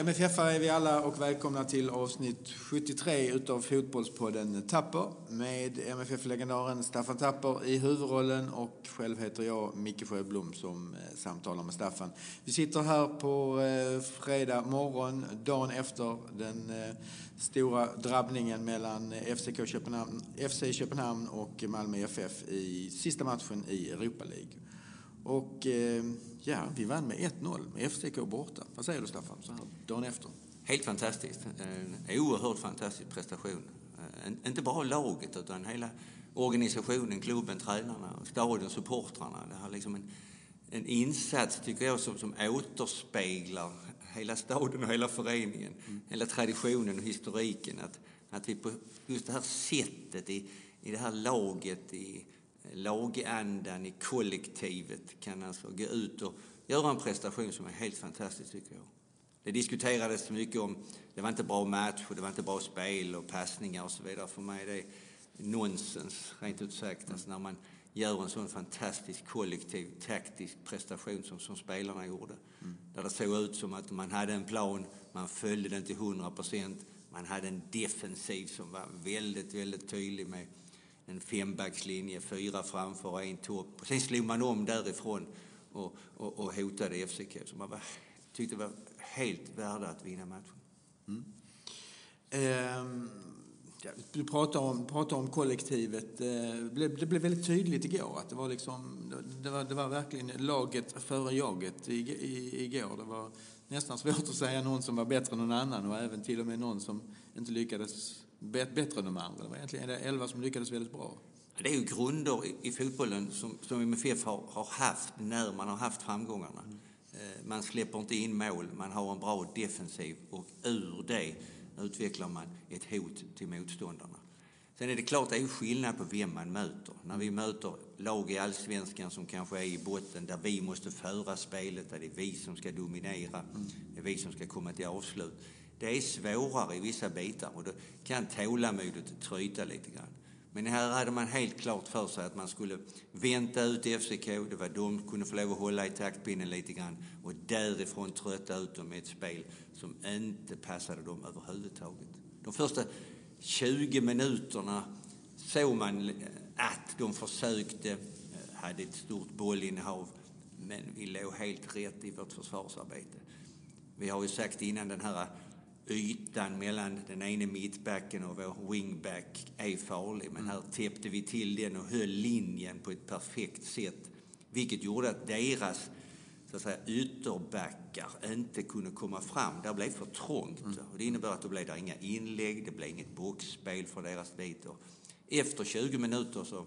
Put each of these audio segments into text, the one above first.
MFF är vi alla och välkomna till avsnitt 73 utav Fotbollspodden Tapper med MFF-legendaren Staffan Tapper i huvudrollen och själv heter jag Micke Sjöblom som eh, samtalar med Staffan. Vi sitter här på eh, fredag morgon, dagen efter den eh, stora drabbningen mellan FCK Köpenhamn, FC Köpenhamn och Malmö FF i sista matchen i Europa League. Och eh, ja, vi vann med 1-0 med FCK borta. Vad säger du Staffan, så här dagen efter? Helt fantastiskt. En oerhört fantastisk prestation. Eh, inte bara laget utan hela organisationen, klubben, tränarna, stadion, supportrarna. Det har liksom en, en insats, tycker jag, som, som återspeglar hela staden och hela föreningen. Mm. Hela traditionen och historiken. Att, att vi på just det här sättet i, i det här laget, i lagandan i kollektivet kan alltså gå ut och göra en prestation som är helt fantastisk tycker jag. Det diskuterades mycket om, det var inte bra match och det var inte bra spel och passningar och så vidare. För mig är det nonsens, rent ut sagt. Alltså när man gör en sån fantastisk kollektiv taktisk prestation som, som spelarna gjorde. Mm. Där det såg ut som att man hade en plan, man följde den till 100 procent. Man hade en defensiv som var väldigt, väldigt tydlig med en fembackslinje, fyra framför och en topp. Sen slog man om därifrån och, och, och hotade FCK. Så man var, tyckte det var helt värda att vinna matchen. Mm. Um, du pratar om, pratar om kollektivet. Eh, det blev, det blev väldigt tydligt igår att det var, liksom, det var, det var verkligen laget före jaget i igår. Det var nästan svårt att säga någon som var bättre än någon annan och även till och med någon som inte lyckades bättre än de andra. Det var egentligen elva som lyckades väldigt bra. Det är ju grunder i, fotbollen som, som MFF har, har, haft när man har haft framgångarna. Mm. Man släpper inte in mål, man har en bra defensiv och ur det utvecklar man ett hot till motståndarna. Sen är det klart, det är skillnad på vem man möter. När vi möter lag i allsvenskan som kanske är i botten, där vi måste föra spelet, där det är vi som ska dominera, mm. det är vi som ska komma till avslut det är svårare i vissa bitar och då kan tålamodet tryta lite grann. Men här hade man helt klart för sig att man skulle vänta ut FCK, det var de som kunde få lov att hålla i taktpinnen lite grann och därifrån trötta ut dem med ett spel som inte passade dem överhuvudtaget. De första 20 minuterna såg man att de försökte, eh, hade ett stort bollinnehav, men vi låg helt rätt i vårt försvarsarbete. Vi har ju sagt innan den här ytan mellan den ene mittbacken och vår wingback är farlig. Men här täppte vi till den och höll linjen på ett perfekt sätt. Vilket gjorde att deras så att säga, ytterbackar inte kunde komma fram. Det blev för trångt. Mm. Och det innebär att det blev inga inlägg, det blev inget boxspel för deras bit. Efter 20 minuter så,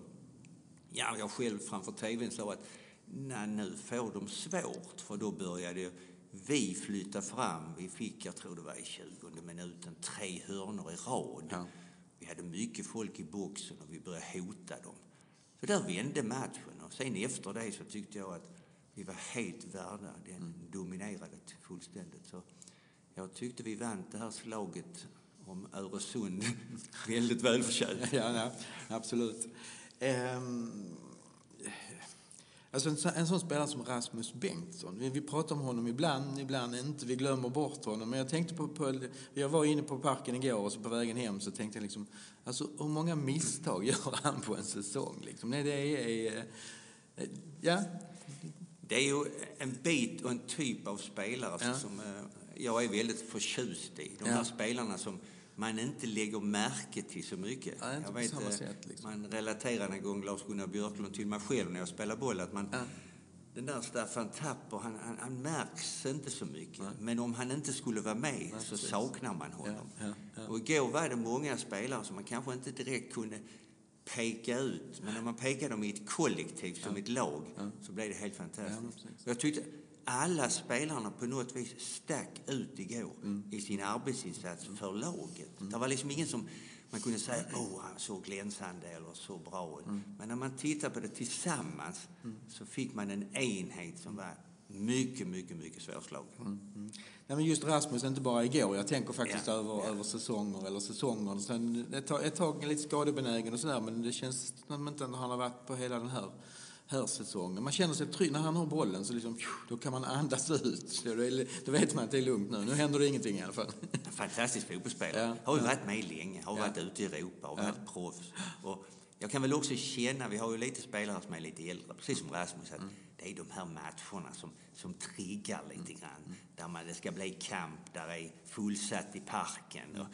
ja, jag själv framför tvn sa att nej, nu får de svårt. För då började vi flyttade fram. Vi fick, jag tror det var i 20 minuten, tre hörnor i rad. Ja. Vi hade mycket folk i boxen och vi började hota dem. Så där vände matchen och sen efter det så tyckte jag att vi var helt värda. Den mm. dominerade fullständigt. Så jag tyckte vi vann det här slaget om Öresund väldigt välförtjänt. Ja, ja, absolut. Um Alltså en, en sån spelare som Rasmus Bengtsson. Vi, vi pratar om honom ibland, ibland inte. Vi glömmer bort honom. Men jag tänkte på, på jag var inne på parken igår och så på vägen hem så tänkte jag liksom, alltså hur många misstag gör han på en säsong liksom? Nej, det är, eh, ja. Det är ju en bit och en typ av spelare ja. som eh, jag är väldigt förtjust i. De ja. här spelarna som man inte lägger märke till så mycket. Ja, jag vet, eh, sätt, liksom. Man relaterade en gång Lars-Gunnar Björklund till mig själv när jag spelade boll. Att man, ja. Den där Staffan Tapper, han, han, han märks inte så mycket. Nej. Men om han inte skulle vara med så precis. saknar man honom. Ja, Och igår var det många spelare som man kanske inte direkt kunde peka ut. Men när man pekade dem i ett kollektiv, som ett lag, så blev det helt fantastiskt. jag tyckte alla spelarna på något vis stack ut igår mm. i sin arbetsinsats för laget. Mm. Det var liksom ingen som man kunde säga åh, han såg glänsande eller så bra ut. Mm. Men när man tittar på det tillsammans mm. så fick man en enhet som var mycket, mycket, mycket svårslagen. Mm. Mm. Nej, men just Rasmus, inte bara igår. Jag tänker faktiskt ja. över, ja. över säsonger eller säsonger. Sen ett, tag, ett tag lite skadebenägen och sådär, men det känns som att han har varit på hela den här försäsongen. Man känner sig trygg när han har bollen, så liksom, då kan man andas ut. Då, vet man att det är lugnt nu. Nu händer det ingenting i alla fall. Fantastisk fotbollsspelare. Ja. Har ju varit med länge, har ja. varit ute i Europa, har varit proffs. Och jag kan väl också känna, vi har ju lite spelare som är lite äldre, precis som Rasmus, att mm. det är de här matcherna som, som triggar lite grann. Mm. Där man, det ska bli kamp, där det är fullsatt i parken. Och,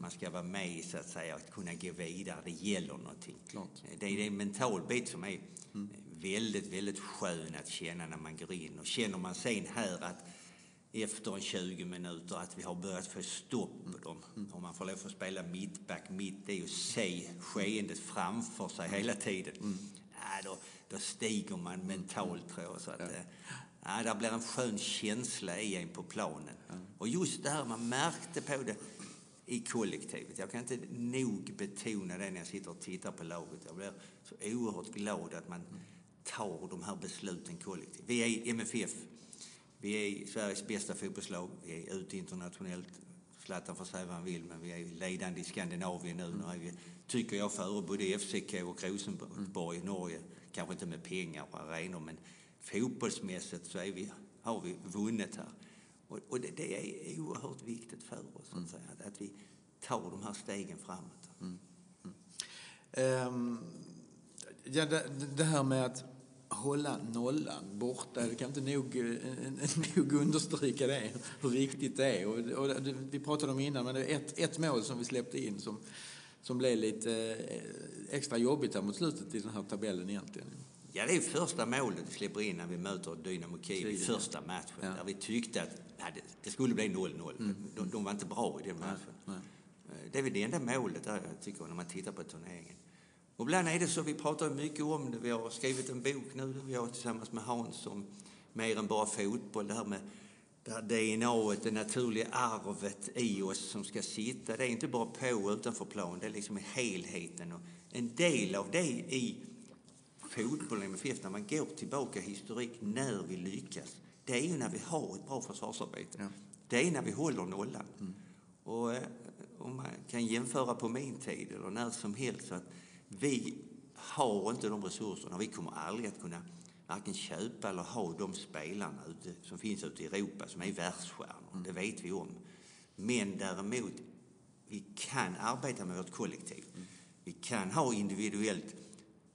man ska vara med så att säga, att kunna gå vidare. Det gäller någonting. Klart. Det är en mental bit som är mm. Väldigt, väldigt skön att känna när man går in. Och känner man sen här att efter en 20 minuter att vi har börjat få stopp på dem. Mm. Om man får lov att spela mittback mitt, ju att se skeendet framför sig hela tiden. Mm. Ja, då, då stiger man mentalt tror jag. Så att, ja. Eh, ja, det blir en skön känsla i en på planen. Ja. Och just det här, man märkte på det i kollektivet. Jag kan inte nog betona det när jag sitter och tittar på laget. Jag blir så oerhört glad att man tar de här besluten kollektivt. Vi är MFF. Vi är Sveriges bästa fotbollslag. Vi är ute internationellt. Zlatan får säga vad han vill, men vi är ledande i Skandinavien nu. Nu är vi, tycker jag, före både FCK och Rosenborg i Norge. Kanske inte med pengar och arenor, men fotbollsmässigt så är vi, har vi vunnit här. Och, och det, det, är oerhört viktigt för oss mm. att, säga, att, vi tar de här stegen framåt. Mm. Mm. Um, ja, det, det, här med att hålla nollan borta, det kan inte nog, nog understryka det, hur viktigt det är. Och, och vi pratade om innan, men det är ett, ett mål som vi släppte in som, som blev lite eh, extra jobbigt här mot slutet i den här tabellen egentligen. Ja, det är första målet vi släpper in när vi möter Dynamo Kiev i första matchen. Ja. Där vi tyckte att ja, det, det skulle bli 0-0. Mm. De, de, var inte bra i den matchen. Nej. Nej. Det är väl det enda målet där, jag tycker, när man tittar på turneringen. Och ibland är det så, vi pratar mycket om det, vi har skrivit en bok nu, vi har tillsammans med Hans om mer än bara fotboll, det här med där DNA, det naturliga arvet i oss som ska sitta. Det är inte bara på och utanför plan, det är liksom helheten. Och en del av det i fotbollen MFF, när man går tillbaka i historik, när vi lyckas, det är ju när vi har ett bra försvarsarbete. Ja. Det är när vi håller nollan. Mm. Och eh, om man kan jämföra på min tid eller när som helst, så att vi har inte de resurserna. Vi kommer aldrig att kunna varken köpa eller ha de spelarna ute, som finns ute i Europa som är världsstjärnor. Mm. Det vet vi om. Men däremot, vi kan arbeta med vårt kollektiv. Mm. Vi kan ha individuellt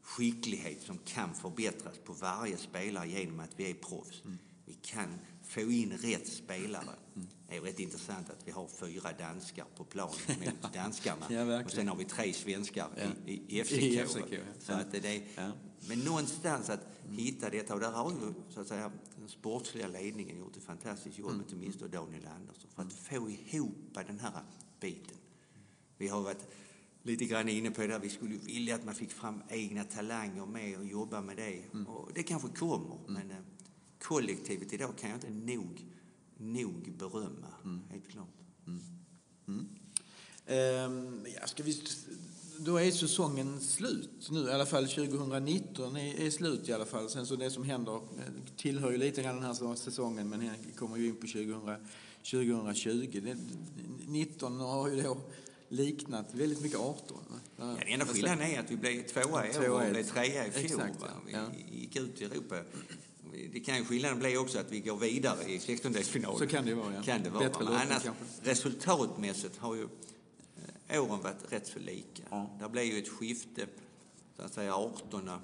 skicklighet som kan förbättras på varje spelare genom att vi är proffs. Mm. Vi kan få in rätt spelare. Mm. Det är rätt intressant att vi har fyra danskar på plan mot danskarna. ja, och sen har vi tre svenskar ja. i, i FCK. I FCK ja. så att det är, Men någonstans att mm. hitta detta. Och där har ju så att säga, den sportsliga ledningen gjort ett fantastiskt jobb, mm. inte minst Daniel Andersson, för att få ihop den här biten. Vi har varit lite grann inne på det. Vi skulle vilja att man fick fram egna talanger med och jobba med det. Mm. Och det kanske kommer, mm. men eh, kollektivet idag kan jag inte nog, nog berömma, mm. helt klart. Mm. Mm. Ehm, ja, ska vi, då är säsongen slut nu, i alla fall 2019 är, är slut i alla fall. Sen så det som händer eh, tillhör ju lite grann den här säsongen, men kommer ju in på 2000, 2020. Det, 19 har ju då liknat väldigt mycket 18. Ja, den enda skillnaden är att vi blev tvåa i år och blev trea i fjol. Exakt, ja. Vi gick ut i Europa. Det kan ju skillnaden bli också att vi går vidare i 16-delsfinalen. Så kan det vara, ja. Kan det vara. Bättre Men annars, resultatmässigt har ju eh, åren varit rätt så lika. Ja. Det blev ju ett skifte, så att säga 18 när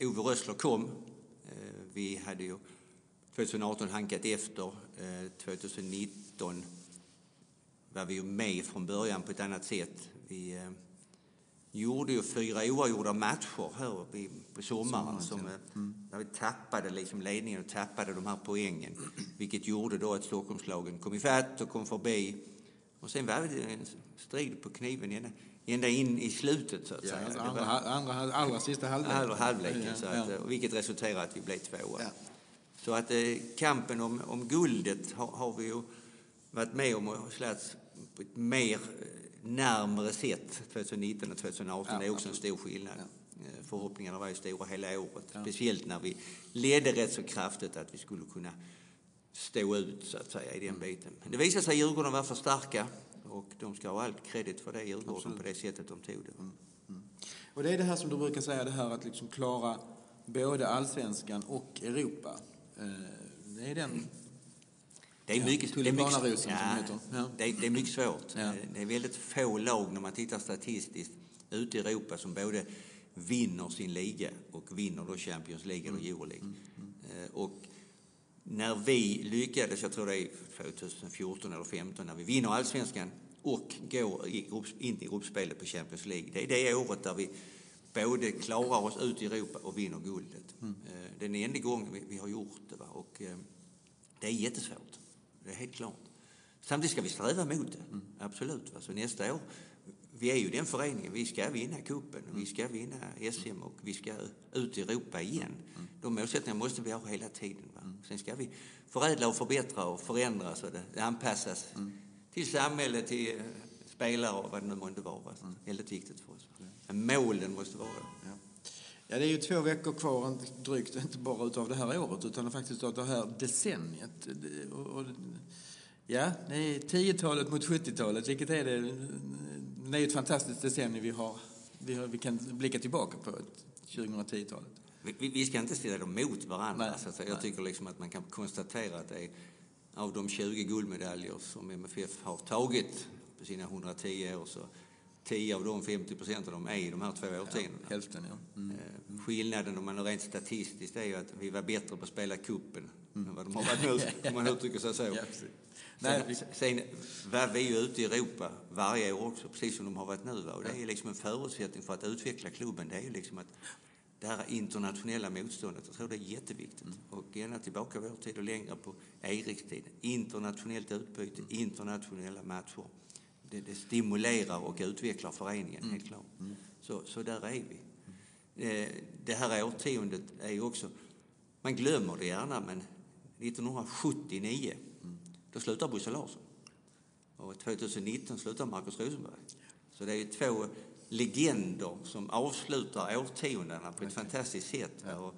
Ove Rössler kom. Eh, vi hade ju 2018 hankat efter. 2019 eh, var vi ju med från början på ett annat sätt. Vi gjorde ju fyra oavgjorda matcher här på sommaren som, eh, mm. där vi tappade liksom ledningen och tappade de här poängen. Vilket gjorde då att Stockholmslagen kom ifatt och kom förbi. Och sen var det en strid på kniven ända, ända in i slutet så att ja, säga. Alltså andra, andra, allra sista halvleken. Allra halvleken, ja, så att, ja. vilket resulterade att vi blev tvåa. Ja. Så att eh, kampen om, om guldet har, har vi ju varit med om och slagits på ett mer närmare sätt 2019 och 2018. Ja, det är också en stor skillnad. Ja. Eh, förhoppningarna var ju stora hela året. Ja. Speciellt när vi ledde rätt så kraftigt att vi skulle kunna stå ut så att säga i den mm. biten. Men det visade sig att Djurgården var för starka och de ska ha allt kredit för det, Djurgården, Absolut. på det sättet de tog det. Mm. Mm. Och det är det här som du brukar säga, det här att liksom klara både allsvenskan och Europa. Eh, det är den det är mycket, ja, det är mycket, ja, som heter. Ja. Det, det är mycket svårt. Ja. Det är väldigt få lag när man tittar statistiskt ute i Europa som både vinner sin liga och vinner då Champions League eller Euroleague. Mm. Mm. Och när vi lyckades, jag tror det är 2014 eller 2015, när vi vinner allsvenskan och går in i gruppspelet på Champions League. Det är det året där vi både klarar oss ut i Europa och vinner guldet. Mm. Det är den enda gången vi, vi har gjort det. Va? Och, det är jättesvårt. Det är helt klart. Samtidigt ska vi sträva mot det. Mm. Absolut. Så nästa år, vi är ju den föreningen, vi ska vinna kuppen, mm. vi ska vinna SM och vi ska ut i Europa igen. Mm. De målsättningarna måste vi ha hela tiden. Va? Mm. Sen ska vi förädla och förbättra och förändra så det anpassas mm. till samhället, till spelare och vad det nu månde vara. Mm. Väldigt viktigt för oss. Men målen måste vara ja. Ja, det är ju två veckor kvar, drygt, inte bara utav det här året utan faktiskt av det här decenniet. Och, och, ja, det är 10-talet mot 70-talet, vilket är det? Det är ett fantastiskt decennium vi har, vi, har, vi kan blicka tillbaka på, 2010-talet. Vi, vi, ska inte ställa dem mot varandra. Nej, så att jag nej. tycker liksom att man kan konstatera att det är av de 20 guldmedaljer som MFF har tagit på sina 110 år så 10 av dem, 50 procent av dem, är i de här två årtiondena. Ja, hälften, ja. Mm. Skillnaden om man rent statistiskt är ju att vi var bättre på att spela kuppen mm. än vad de har varit nu, om man uttrycker sig så. ja, sen, sen var vi ju ute i Europa varje år också, precis som de har varit nu. Va? Och det är liksom en förutsättning för att utveckla klubben. Det är ju liksom att det här internationella motståndet, jag tror det är jätteviktigt. Mm. Och gärna tillbaka vår tid och längre på Eriks tid. Internationellt utbyte, internationella matcher det, det stimulerar och utvecklar föreningen, mm. helt klart. Mm. Så, så där är vi. Mm. Det här årtiondet är ju också, man glömmer det gärna, men 1979, mm. då slutar Bosse Larsson. Och 2019 slutar Markus Rosenberg. Så det är ju två legender som avslutar årtiondena på ett okay. fantastiskt sätt. Ja. Och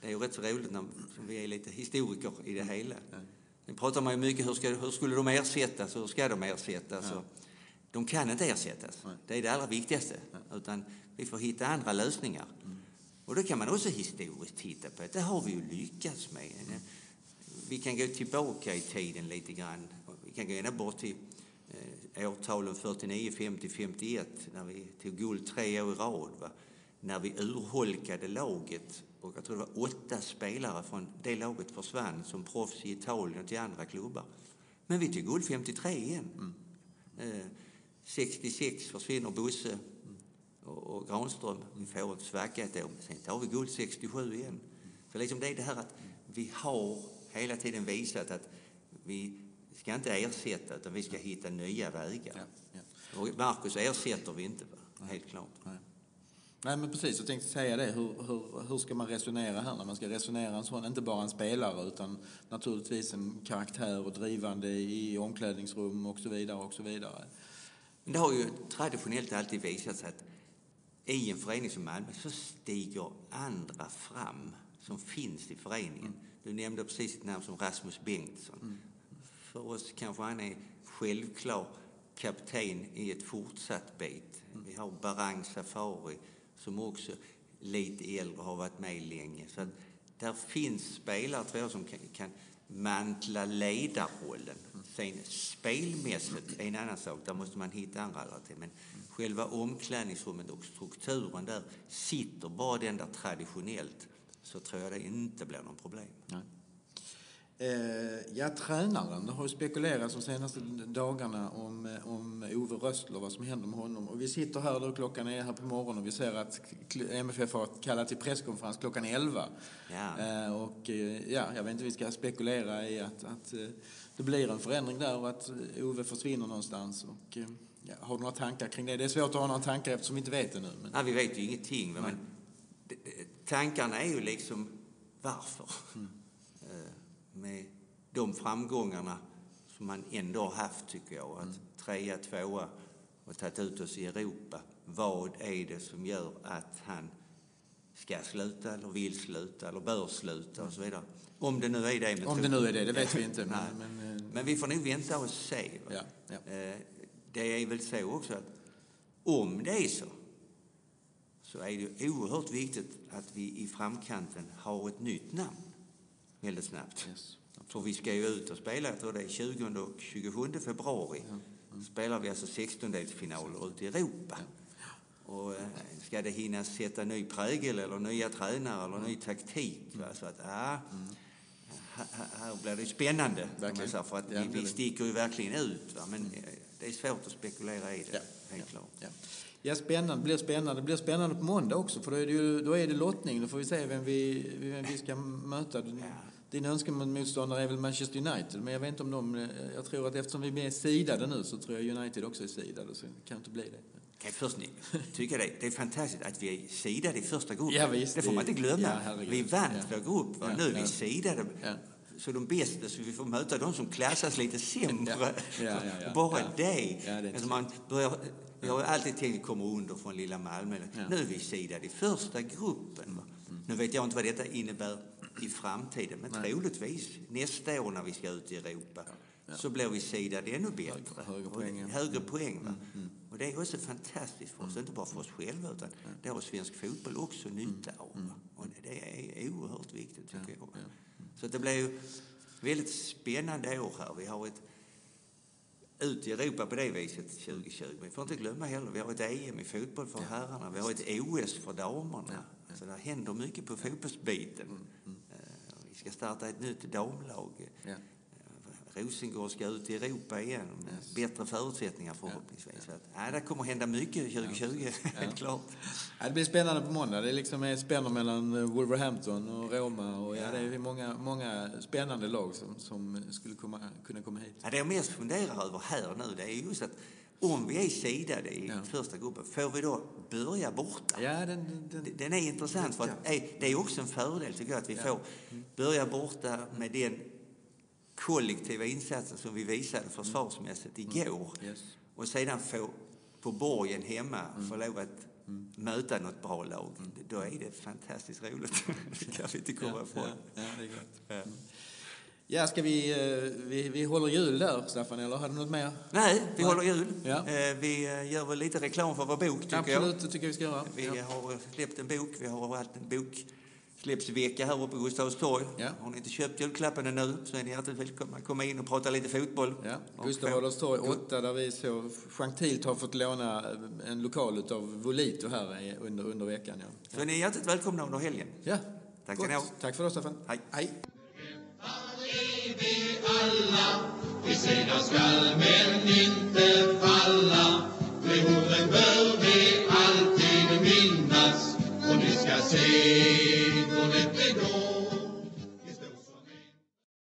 det är ju rätt så roligt när vi är lite historiker i det hela. Ja. Nu pratar man ju mycket hur, ska, hur skulle de ersättas hur ska de ersättas? Ja de kan inte ersättas. Nej. Det är det allra viktigaste. Nej. Utan vi får hitta andra lösningar. Mm. Och då kan man också historiskt titta på att det har vi ju lyckats med. Mm. Vi kan gå tillbaka i tiden lite grann. Vi kan gå ända bort till eh, årtalen 49, 50, 51 när vi tog guld tre år i rad. Va? När vi urholkade laget och jag tror det var åtta spelare från det laget försvann som proffs i Italien och till andra klubbar. Men vi tog guld 53 igen. Mm. Eh, 66 försvinner Bosse och, och Granström. Vi får ett svacka ett år, sen tar vi guld 67 igen. Så liksom det är det här att vi har hela tiden visat att vi ska inte ersätta, utan vi ska hitta nya vägar. Ja, ja. Och Marcus ersätter vi inte, helt klart. Nej. Nej, men precis. Jag tänkte säga det. Hur, hur, hur ska man resonera här när man ska resonera en sån, inte bara en spelare utan naturligtvis en karaktär och drivande i omklädningsrum och så vidare och så vidare. Det har ju traditionellt alltid visat sig att i en förening som Malmö så stiger andra fram som finns i föreningen. Mm. Du nämnde precis ett namn som Rasmus Bengtsson. Mm. För oss kanske han är självklar kapten i ett fortsatt bit. Mm. Vi har Barang Safari som också lite äldre har varit med länge. Så att där finns spelare tror jag som kan, kan mantla ledarrollen. Sen spelmässigt är en annan sak, där måste man hitta andra alternativ. Men själva omklädningsrummet och strukturen där, sitter bara den där traditionellt så tror jag det inte blir någon problem. Nej. Eh, ja, tränaren. Det har ju spekulerats de senaste dagarna om, eh, om Ove Röstler, vad som händer med honom. Och vi sitter här då, klockan är här på morgonen och vi ser att MFF har kallat till presskonferens klockan 11. Ja. Eh, och ja, jag vet inte, vi ska spekulera i att, att det blir en förändring där och att Ove försvinner någonstans. Och, ja, har du några tankar kring det? Det är svårt att ha några tankar eftersom vi inte vet det nu. Men... Ja, vi vet ju ingenting. Men tankarna är ju liksom varför? Mm med de framgångarna som man ändå har haft, tycker jag. Att mm. trea, tvåa och tagit ut oss i Europa. Vad är det som gör att han ska sluta eller vill sluta eller bör sluta och så vidare. Om det nu är det. Om det nu är det, det vet vi inte. Men, men, eh, men, vi får nog vänta och se. Ja, ja. Eh, det är väl så också att om det är så så är det oerhört viktigt att vi i framkanten har ett nytt namn väldigt snabbt. Yes. För vi ska ju ut och spela, jag tror det är 20 och 27 februari. Spelar vi alltså 16-delsfinaler ute i Europa. Och eh, ska det hinna sätta ny prägel eller nya tränare eller ny taktik? Va? Så att, ja, här, här blir det spännande. Verkligen. säga, För att Ja, vi, vi sticker ju verkligen ut. Va? Men eh, det är svårt att spekulera i det, Ja. helt klart. Ja. Ja, spännande. Det blir spännande. Det blir spännande på måndag också, för då är det, ju, då är det lottning. Då får vi se vem vi, vem vi ska möta. Din önskemålsmotståndare är väl Manchester United, men jag vet inte om de... Jag tror att eftersom vi är sidade nu så tror jag United också är sidade, så det kan inte bli det. Kan först ni- tycka det, det är fantastiskt att vi är sidade i första gruppen. Ja, visst, det får man inte glömma. ja, vi vann Ja. vår grupp? Ja, nu är vi sidade. Så de bästa, så vi får möta de som klassas lite sämre. Och bara det. Ja, det alltså man börjar, jag har alltid tänkt att vi kommer under från lilla Malmö. Nu är vi sidade i första gruppen. va? Nu vet jag inte vad detta innebär i framtiden, men Nej. troligtvis nästa år när vi ska ut i Europa så blir vi sidade ännu bättre. högre Och poäng. Mm, högre poäng. Va? Och det är också fantastiskt för oss, inte bara för oss själva utan det har svensk fotboll också nytta av. Mm? Och det är oerhört viktigt tycker jag. Så det blir ju väldigt spännande år här. Vi har ett ut i Europa på det viset 2020. Men vi får inte glömma heller, vi har ett EM i fotboll för herrarna, vi har ett OS för damerna. Så det händer mycket på fotbollsbiten. Eh, Vi ska starta ett nytt damlag. Ja. Rosengård ska ut i Europa igen med bättre förutsättningar förhoppningsvis. Att, ja, det kommer hända mycket 2020, helt klart. Ja, det blir spännande på måndag. Det liksom spänner mellan Wolverhampton och Roma. Och ja, Ja. det är många, många spännande lag som, som skulle komma, kunna komma hit. Ja, det jag mest funderar över här nu, det är just att om vi är sidade i Ja. första gruppen, får vi då börja borta? Ja, den, den, Den är intressant för att det är också en fördel tycker jag att vi får börja borta med den kollektiva insatsen som vi visade försvarsmässigt igår. Yes. Och sedan få på borgen hemma få lov att möta något bra lag. Då är det fantastiskt roligt. det kan vi inte komma ja, ifrån. ja, det är gott. Ja. Ja, ska vi, eh, vi... Vi håller jul där, Staffan, eller har du något mer? Nej, vi håller jul. Ja. Eh, Vi eh, gör väl lite reklam för vår bok tycker jag. Absolut, det tycker jag vi ska göra. Vi Ja. har släppt en bok. Vi har haft en boksläppsvecka här uppe på Gustavs torg. Ja. Har ni inte köpt julklappen ännu så är ni hjärtligt välkomna att komma in och prata lite fotboll. Ja, Och Gustav Adolfs torg 8 där vi så gentilt har fått låna en lokal av Volito här under, under veckan. Ja, Så ni är hjärtligt välkomna under helgen. ja. Tack ska ni ha. Tack för det, Staffan. Hej. Hej. Vi segrar skall men inte falla De orden bör vi alltid minnas policía este aceite le este pegó.